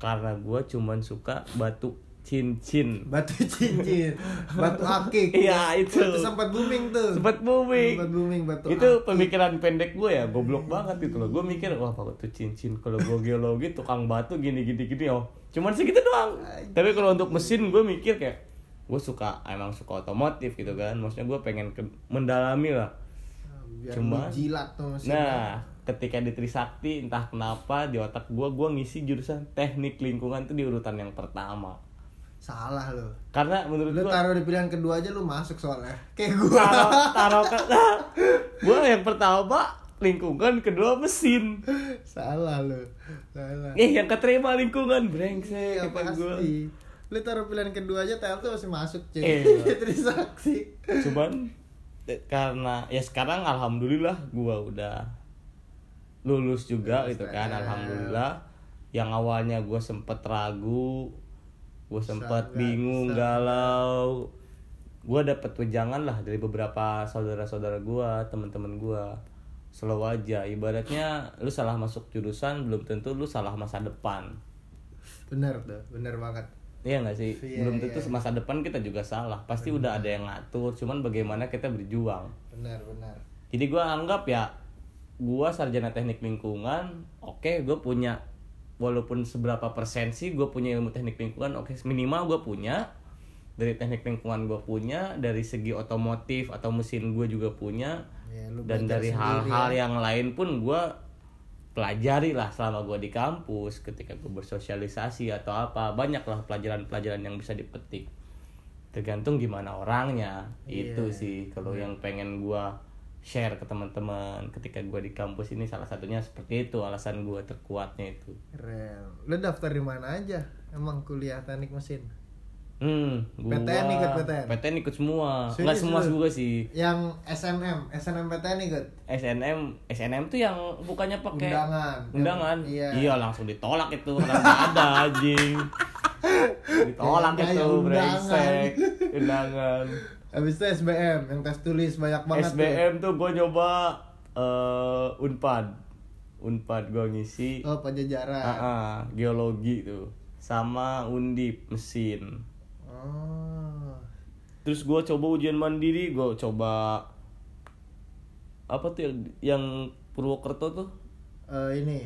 karena gua cuman suka batu cincin. Batu cincin, batu akik. Iya, itu. sempat booming tuh. sempat booming. Sempat booming batu itu akik. pemikiran pendek gue ya goblok banget gitu loh. Gue mikir wah batu cincin? Kalau gue geologi tukang batu gini gini gini oh. Cuman segitu doang. Tapi kalau untuk mesin gue mikir kayak gue suka emang suka otomotif gitu kan. Maksudnya gue pengen ke- mendalami lah. Biar Cuman- jilat tuh mesin. nah ketika di Trisakti entah kenapa di otak gue gue ngisi jurusan teknik lingkungan tuh di urutan yang pertama Salah lu. karena menurut Lu taruh di pilihan kedua aja lu masuk soalnya. Kayak gua. taruh taruh ke gue yang pertama lingkungan kedua mesin Salah lu. Salah. Eh yang keterima lingkungan brengsek Iya kata gue. pasti. Lu taruh pilihan kedua aja TL tuh masih masuk cuy. Iya. Trisaksi. Cuman eh, karena ya sekarang alhamdulillah gua udah lulus juga Lulus gitu kan alhamdulillah. Yang awalnya gue sempet ragu, gue sempet Bisa, bingung, bisa. galau. Gue dapet wejangan lah dari beberapa saudara-saudara gua, teman-teman gua. Slow aja, ibaratnya lu salah masuk jurusan belum tentu lu salah masa depan. Bener tuh, bener banget. Iya nggak sih? Iya, Belum iya. tentu masa depan kita juga salah. Pasti udah ada yang ngatur. Cuman bagaimana kita berjuang. Bener bener. Jadi gua anggap ya, gua sarjana teknik lingkungan. Oke, gue punya walaupun seberapa persen sih gue punya ilmu teknik lingkungan. Oke, minimal gue punya dari teknik lingkungan gue punya, dari segi otomotif atau mesin gue juga punya, Ya, dan dari hal-hal ya. yang lain pun gue pelajari lah selama gue di kampus ketika gue bersosialisasi atau apa banyak lah pelajaran-pelajaran yang bisa dipetik tergantung gimana orangnya Iya. itu sih kalau yang pengen gue share ke teman-teman ketika gue di kampus ini salah satunya seperti itu alasan gue terkuatnya itu Keren. Lu daftar di mana aja? Emang kuliah teknik mesin? hmm gua, PTN ikut PTN? PTN ikut semua Serius nggak semua juga sih Yang SNM, SNMPTN ikut? SNM SNM tuh yang bukannya pakai Undangan. undangan Iya. langsung ditolak itu orang nggak ada anjing ditolak Kayak itu brengsek undangan Habis itu SBM, yang tes tulis banyak banget tuh. SBM tuh gue nyoba eh Unpad. Unpad gue ngisi Oh, Pajajaran. Ah, ah, geologi tuh sama Undip mesin. Oh. Terus gue coba ujian mandiri, gue coba apa tuh yang, Purwokerto tuh? Eh, ini.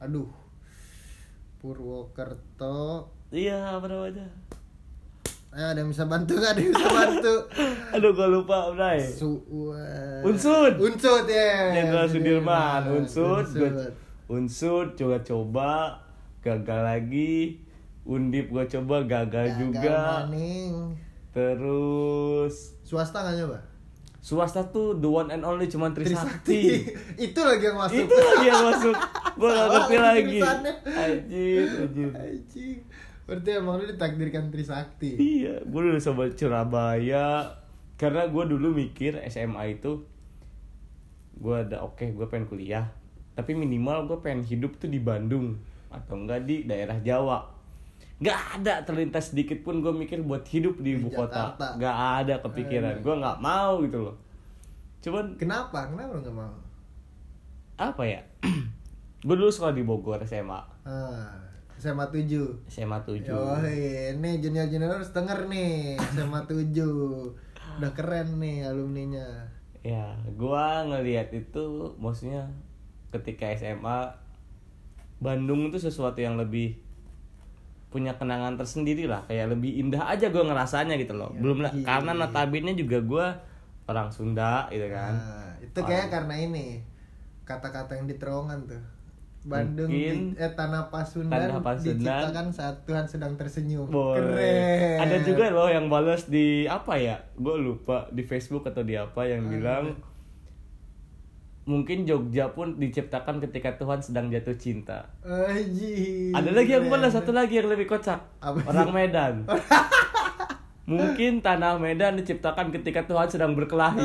Aduh. Purwokerto. Iya, apa namanya? Ayo ada yang bisa bantu gak? Ada yang bisa bantu? Aduh, gue lupa, Bray. Su Unsud. Unsud ya. Jenderal Sudirman, Unsud, Unsud. gua- Unsud coba coba gagal lagi, Undip gue coba gagal Gagal juga, maning. terus Swasta gak nyoba? swasta tuh the one and only cuman Trisakti. Itu lagi yang masuk. Itu lagi yang masuk, gue gak ngerti lagi tulisannya. Anjir, anjir. Berarti emang lu ditakdirkan Trisakti. Iya, gue dulu sobat Surabaya. Karena gue dulu mikir SMA itu gue ada oke gue pengen kuliah. Tapi minimal gue pengen hidup tuh di Bandung atau enggak di daerah Jawa. Nggak ada terlintas sedikit pun gue mikir buat hidup di ibu kota. Nggak ada kepikiran. Gue nggak mau gitu loh. Cuman Kenapa? Kenapa lu gak mau? apa ya? Gue dulu sekolah di Bogor SMA Ah, SMA 7 SMA 7 Yo, ini junior-junior harus denger nih SMA 7 Udah keren nih alumninya Ya, gua ngelihat itu maksudnya ketika SMA Bandung itu sesuatu yang lebih punya kenangan tersendiri lah, kayak lebih indah aja gua ngerasanya gitu loh. Iya, Belum lah- iya. karena notabene juga gua orang Sunda gitu kan. Nah, itu kayak karena ini Kata-kata yang di terowongan tuh Bandung Mungkin di, eh, Tanah Pasundan, Tanah Pasundan. diciptakan saat Tuhan sedang tersenyum Boleh. Keren Ada juga loh yang balas di apa ya? Gue lupa di Facebook atau di apa yang bilang mungkin Jogja pun diciptakan ketika Tuhan sedang jatuh cinta. Anjing. Ada lagi yang balas satu lagi yang lebih kocak. Apa? Orang Medan. Mungkin tanah Medan diciptakan ketika Tuhan sedang berkelahi.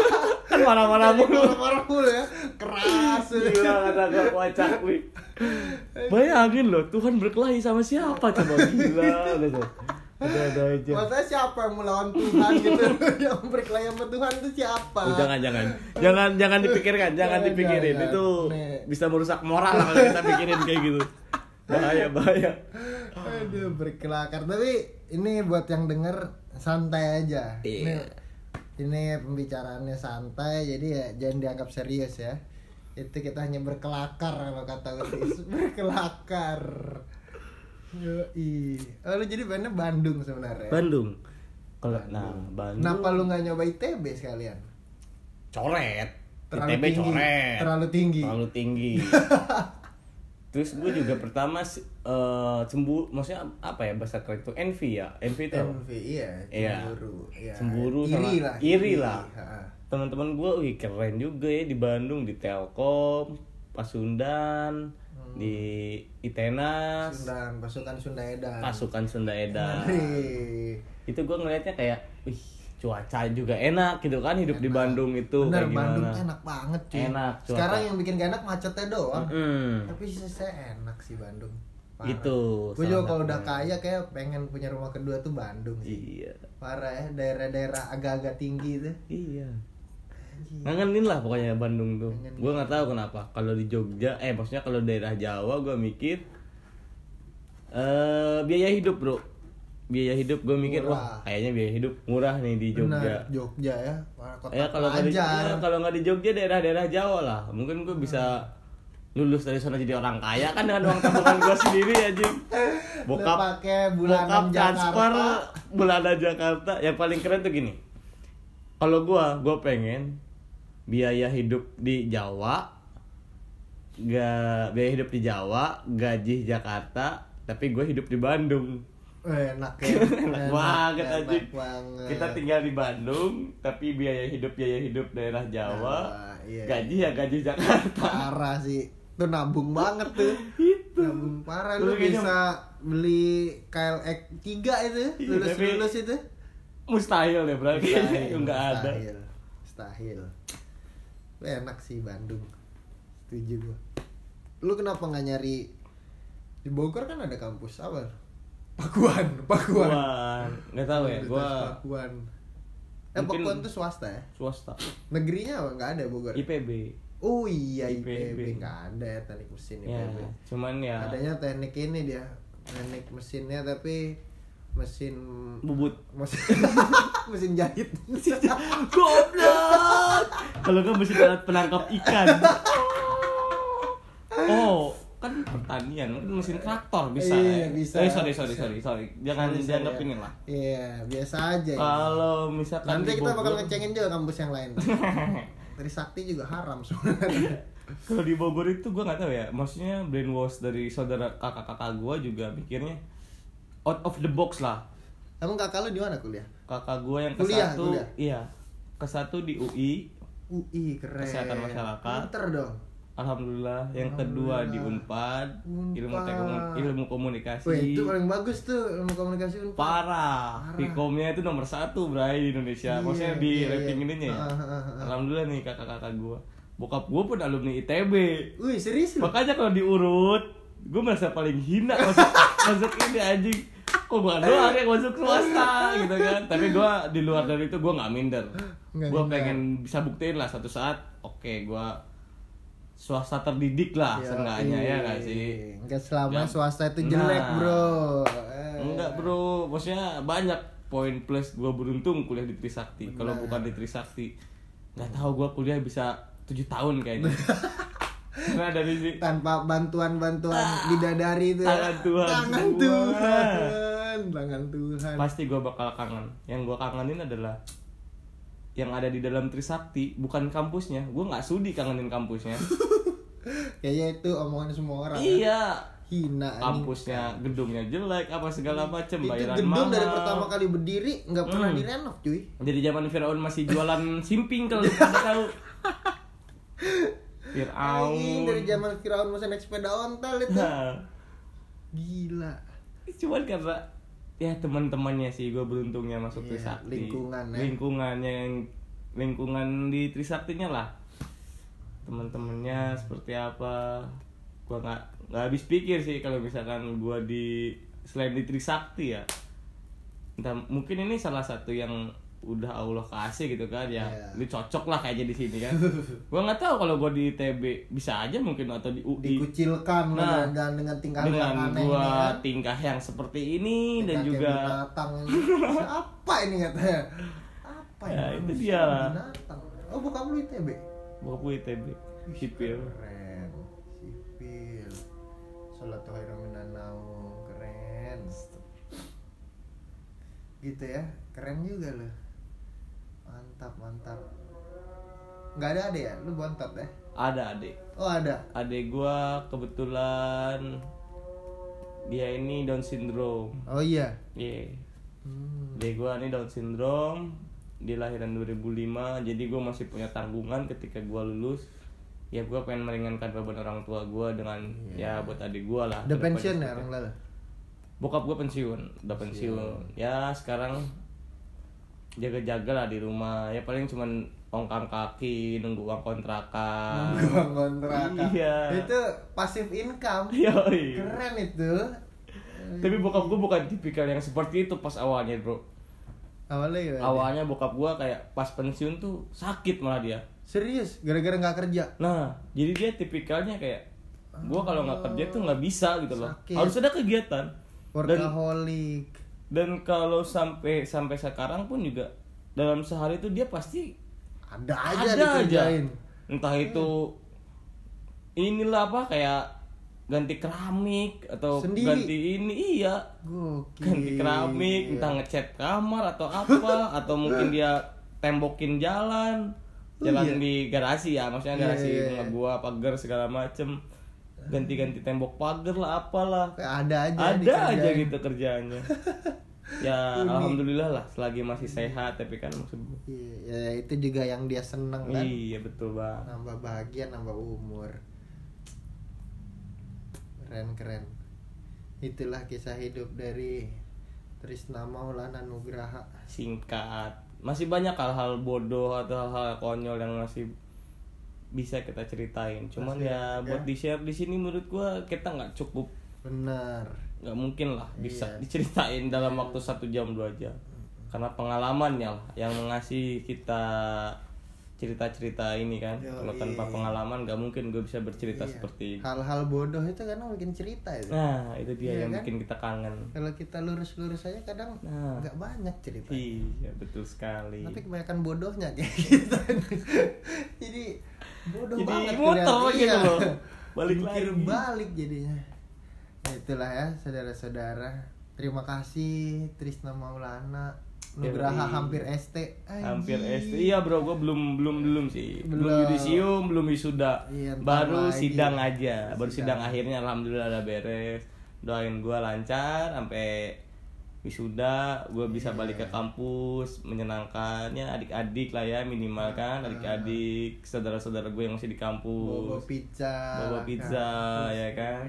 kan marah-marah mulu. Marah-marah mulu ya Keras Gila kata kocak nih. Bayangin loh, Tuhan berkelahi sama siapa coba gila gitu. Ada ada aja. Maksudnya siapa yang melawan Tuhan gitu Yang berkelahi sama Tuhan itu siapa Oh, jangan jangan jangan jangan dipikirkan jangan Jangan, dipikirin jangan. itu Nih. bisa merusak moral lah kalau kita pikirin kayak gitu bahaya bahaya Aduh berkelakar Tapi ini buat yang denger Santai aja Iya. Ini, ini pembicaraannya santai Jadi ya jangan dianggap serius ya. Itu kita hanya berkelakar Kalau kata Utis Berkelakar. Yoi. Oh lu jadi bandnya Bandung sebenarnya? Bandung. Kalau nah Bandung. Kenapa lu nggak nyoba ITB sekalian? coret. Terlalu ITB tinggi. coret. Terlalu tinggi. terlalu tinggi. Terus gue juga pertama eh, cemburu maksudnya apa ya bahasa keren itu envy ya envy itu? MV iya, Iya. cemburu. Iya. Cemburu iri sama- lah. iri lah. Ha. teman-teman gue wih keren juga ya di Bandung di Telkom Pasundan di Itenas Sundan, pasukan Sunda Edan. pasukan Sunda Edan Hei. itu gue ngelihatnya kayak wih cuaca juga enak gitu kan hidup di Bandung itu Bener, kayak gimana Bandung enak banget cuy. Enak, cuaca. Sekarang yang bikin gak enak macetnya doang. Mm-mm. Tapi sisanya enak sih Bandung. Itu, Gue salah juga kalau udah kaya kayak pengen punya rumah kedua tuh Bandung sih. iya. Parah ya, daerah-daerah agak-agak tinggi tuh. iya. Ngangenin lah pokoknya Bandung tuh. Gue nggak tahu kenapa. Kalau di Jogja eh maksudnya kalau daerah Jawa gue mikir eh biaya hidup bro. Biaya hidup gue mikir Murah. wah kayaknya biaya hidup murah nih di Jogja. Bener, Jogja ya. Kota ya kalau nggak di ya, kalau nggak di Jogja daerah-daerah Jawa lah. Mungkin gue bisa lulus dari sana jadi orang kaya kan dengan uang tabungan gue sendiri aja bokap pakai bulanan bokap transfer Jakarta. bulanan Jakarta yang paling keren tuh gini kalau gua gua pengen biaya hidup di Jawa gak biaya hidup di Jawa gaji Jakarta tapi gue hidup di Bandung Eh, enak ya. enak banget enak banget. kita tinggal di Bandung tapi biaya hidup biaya hidup daerah Jawa Jawa, iya. gaji ya gaji Jakarta parah sih. Itu nabung banget tuh. itu Nabung parah Lu lu kayaknya- bisa beli KLX 3 itu, Iya, lulus tapi- lulus itu. mustahil ya bro kayaknya nggak ada Mustahil. Mustahil. Lu enak sih Bandung. Setuju gua. Lu kenapa nggak nyari di Bogor kan ada kampus apa? Pakuan, Pakuan. Nggak tahu ya gua Pakuan. Eh, Mungkin- Pakuan tuh swasta ya? swasta Negerinya apa? nggak ada Bogor? IPB Oh iya IPB. Nggak ada teknik mesin ya IPB. cuman ya Adanya teknik ini dia teknik mesinnya tapi mesin bubut mesin mesin jahit. goblok kalau nggak mesti alat penangkap ikan oh kan pertanian mungkin mesin traktor bisa Iya, ya. bisa. eh sorry sorry sorry sorry jangan sorry, dianggap ya. ini lah Iya biasa aja. kalau misalkan Nanti kita bakal ngecengin juga kampus yang lain. Trisakti juga haram sebenarnya. kalau di Bogor itu gue nggak tahu ya maksudnya brainwash dari saudara kakak-kakak gue juga mikirnya out of the box lah Emang kakak lu di mana kuliah? kakak gue yang ke Kuliah, satu kuliah. iya ke satu di UI UI keren. Kesehatan masyarakat. Pinter dong. Alhamdulillah yang kedua di Unpad, ilmu teknologi ilmu komunikasi Wah itu paling bagus tuh ilmu komunikasi Unpad. parah Parah. Pikomnya itu nomor satu Bray di Indonesia Iya, maksudnya di iya, rating iya. ininya ya Ah, ah, ah, ah. alhamdulillah nih kakak-kakak gue bokap gue pun alumni ITB Wih serius lu? makanya kalau diurut gue merasa paling hina masuk masuk ini anjing kok gue doang yang masuk swasta gitu kan tapi gue di luar dari itu gue nggak minder gue minder. pengen bisa buktiin lah suatu saat oke gue swasta terdidik lah Yoi. seenggaknya ya nggak sih Enggak selama Ya. swasta itu jelek Nah. bro. Eh. enggak bro maksudnya banyak poin plus gue beruntung kuliah di Trisakti kalau bukan di Trisakti nggak tahu gue kuliah bisa tujuh tahun kayaknya karena dari si Tanpa bantuan-bantuan bidadari itu. ya. tangan Tuhan Tangan. Tuhan. Tangan Tuhan. pasti gue bakal kangen yang gue kangenin adalah yang ada di dalam Trisakti bukan kampusnya gue nggak sudi kangenin kampusnya Kayaknya itu omongan semua orang. ya. iya Hina kampusnya gedungnya jelek apa segala macem Itu bayaran gedung mahal dari pertama kali berdiri nggak pernah Hmm. direnov cuy. Jadi zaman Firaun masih jualan simping kalau tahu. Firaun. Anjing dari zaman Firaun masih naik sepeda ontel itu. Nah, Gila. cuman karena ya teman-temannya sih gue beruntungnya masuk Iya, Trisakti. lingkungan ya. Lingkungannya yang lingkungan di Trisaktinya lah. Teman-temannya seperti apa? Gua nggak nggak habis pikir sih kalau misalkan gua di selain di Trisakti ya. Entah mungkin ini salah satu yang udah Allah kasih gitu kan ya lu cocok lah kayaknya di sini kan. Gua nggak tahu kalau gua di ITB bisa aja mungkin atau di UI Dikucilkan Nah, dengan dengan tingkah dengan aneh gua ini kan. tingkah yang seperti ini dan Kayak juga binatang ini. apa ini katanya? Apa Ya, ini? itu dia lah. binatang? Oh bukan lu ITB bokap gua ITB sipil. keren. Sipil. Naum keren. Gitu ya. Keren juga lo mantap mantap. Nggak ada ada ya? Lu bontot ya? Ada adik. Oh ada? Adik gua kebetulan dia ini Down syndrome. Oh iya? Iya. Hmm. adik gua ini Down syndrome dia lahiran 2005 jadi gua masih punya tanggungan ketika gua lulus. Ya gua pengen meringankan beban orang tua gua dengan ya buat adik gua lah udah ke depannya pensiun ya orang lalu bokap gue pensiun udah pensiun. Ya sekarang jaga-jaga lah di rumah. Ya paling cuman ongkang kaki nunggu uang kontrakan. Uang kontrakan. Iya. itu pasif income. Yoi. keren itu. Tapi bokap gue bukan tipikal yang seperti itu pas awalnya bro. Awalnya gimana? awalnya bokap gue kayak pas pensiun tuh sakit malah dia. Serius? Gara-gara nggak kerja? Nah jadi dia tipikalnya kayak gue kalau nggak kerja tuh nggak bisa gitu loh. Sakit. harus ada kegiatan. Workaholic. dan kalau sampai sampai sekarang pun juga dalam sehari itu dia pasti ada aja ada dikerjain entah itu inilah apa kayak ganti keramik atau Sendiri? ganti ini iya Gokil. ganti keramik entah ngecat kamar atau apa atau mungkin dia tembokin jalan jalan iya? di garasi ya maksudnya Iya, garasi iya, rumah iya. gua pagar segala macem ganti-ganti tembok pagar lah apalah. Kayak ada aja ada aja gitu kerjaannya. Ya Unik. alhamdulillah lah selagi masih sehat tapi kan maksud gua Iya, ya, itu juga yang dia seneng kan. Iya betul bang. Nambah bahagia nambah umur. Keren keren. Itulah kisah hidup dari Trisna Maulana Nugraha. Singkat. Masih banyak hal-hal bodoh atau hal-hal konyol yang masih bisa kita ceritain. Cuman Masih ya ada. buat di share di sini menurut gua kita nggak cukup. Benar. Nggak mungkin lah bisa Iya. diceritain dalam waktu satu jam dua jam. Karena pengalamannya lah yang mengasih kita cerita-cerita ini kan Yo, kalau tanpa iya. pengalaman nggak mungkin gue bisa bercerita Iya. seperti hal-hal bodoh itu kadang bikin cerita itu nah itu dia Iya yang kan? bikin kita kangen kalau kita lurus-lurus aja kadang Nah. nggak banyak cerita iya betul sekali tapi kebanyakan bodohnya kayak gitu jadi bodoh Jadi banget muter gitu Iya. loh. Balik Mikir lagi. balik jadinya Nah, itulah ya saudara-saudara terima kasih Trisna Maulana Nugraha hampir ST hampir. SD iya bro gue belum belum belum sih belum, Belum. yudisium belum wisuda Iya, baru lagi. sidang aja baru Sidang. sidang akhirnya alhamdulillah udah beres doain gue lancar sampai wisuda gue bisa Iya. balik ke kampus menyenangkannya adik-adik lah ya minimal kan adik-adik saudara-saudara gue yang masih di Bobo kampus pizza Bobo pizza, kampus, ya kan?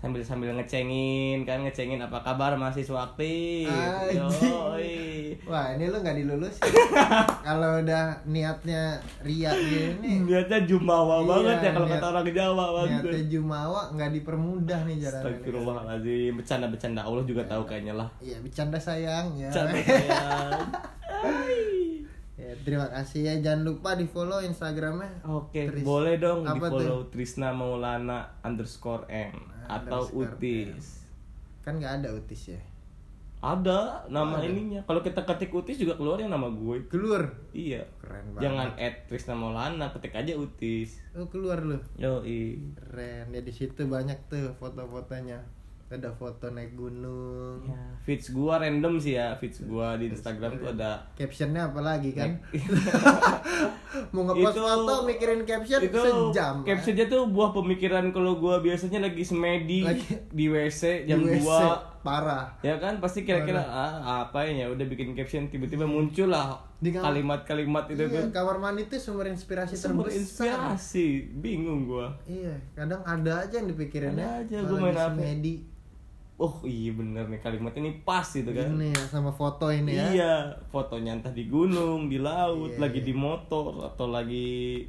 Sambil sambil ngecengin kan ngecengin apa kabar mahasiswa aktif. Yoi. Wah ini lu nggak dilulus Kalau udah niatnya ria gini Niatnya jumawa Iya, banget ya kalau niat- kata orang Jawa Niatnya banget. jumawa nggak dipermudah nih jalan Astagfirullahaladzim, bercanda-bercanda Allah juga tahu kayaknya lah. Iya bercanda sayang ya Bercanda sayang. Terima kasih ya jangan lupa di follow instagramnya Oke, Tris- boleh dong di follow Trisna Maulana underscore M atau Underscore Utis. kan nggak ada utis ya Ada nama Ada. ininya. Kalau kita ketik Utis juga keluar yang nama gue. keluar Iya. keren banget Jangan add Trisna Maulana, ketik aja Utis. oh keluar lu Yoi. keren ya di situ banyak tuh foto-fotonya ada foto naik gunung. Ya, feeds gua random sih ya, feeds gua di Instagram tuh ada captionnya apa lagi kan mau ngepost Itu- foto mikirin caption itu sejam. captionnya tuh buah pemikiran kalau gua biasanya lagi semedi Lagi- di WC Di jam WC. 2 parah. Ya kan? Pasti kira-kira ah apa ya udah bikin caption tiba-tiba muncul lah Di kalimat-kalimat itu iya, tuh. kamar mandi itu sumber inspirasi sumber terbesar. inspirasi. Bingung gua. Iya kadang ada aja yang dipikirin Ada ya aja, gua main apa. Oh iya bener nih kalimat ini pas gitu kan. Ini ya sama foto ini ya. Iya, fotonya entah di gunung, di laut, Iya, lagi di motor atau lagi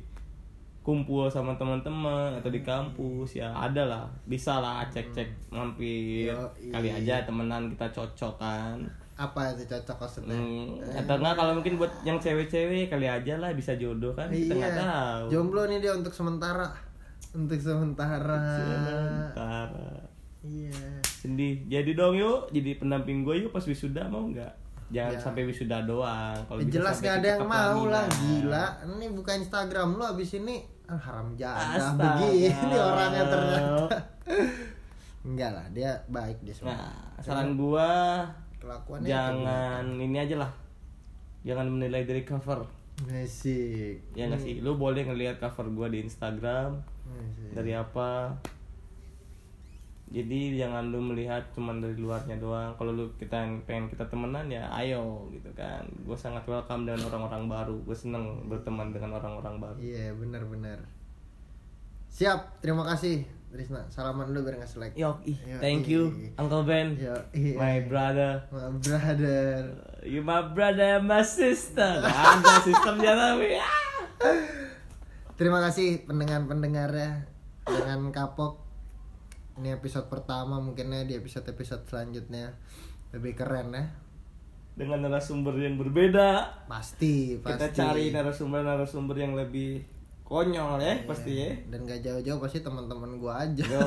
kumpul sama teman-teman atau di kampus ya ada lah. Bisa lah cek-cek mampir. Yoi. kali aja temenan kita cocok kan. Apa itu cocok maksudnya? Hmm, atau enggak kalau mungkin buat yang cewek-cewek kali aja lah bisa jodoh kan kita nggak iya tahu. Jomblo nih dia untuk sementara. Untuk sementara. Sementara. Iya sedih jadi dong yuk jadi pendamping gue yuk pas wisuda mau nggak jangan Ya. sampai wisuda doang kalau Ya, bisa jelas sampai gak ada yang mau lah gila ini buka Instagram lu abis ini ah, haram jadah begini orangnya ternyata enggak lah dia baik dia semua Nah, saran gua kelakuannya jangan ini aja lah. Jangan menilai dari cover. Mesik Ya nggak sih? Lu boleh ngelihat cover gua di Instagram Mesik. dari apa. Jadi jangan lu melihat cuman dari luarnya doang. Kalau lu kita pengen kita temenan ya ayo gitu kan. Gue sangat welcome dengan orang-orang baru. Gue seneng berteman dengan orang-orang baru. iya benar-benar siap terima kasih Trisna salaman dulu biar ngasih like Yo, Yo, thank you Uncle Ben, Yo, my brother. My brother You my brother, my sister. Ada sistemnya tapi. ah. Terima kasih pendengar-pendengarnya Jangan kapok Ini episode pertama mungkinnya di episode-episode selanjutnya. Lebih keren ya. Dengan narasumber yang berbeda. Pasti, pasti. kita cari narasumber-narasumber yang lebih konyol ya pasti ya. Dan gak jauh-jauh pasti teman-teman gua aja. Yo,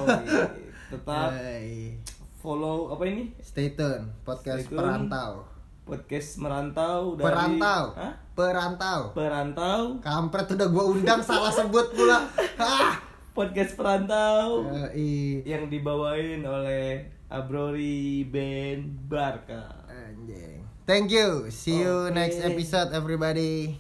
tetap Yoi. follow apa ini? Stay tune Podcast Stay tune. Perantau. Podcast merantau dari Perantau. Hah? Perantau. Perantau. Kampret udah gua undang salah sebut pula. ah. podcast perantau. Yoi. yang dibawain oleh Abrori Ben Barka Anjing. Thank you. See you Oke. next episode everybody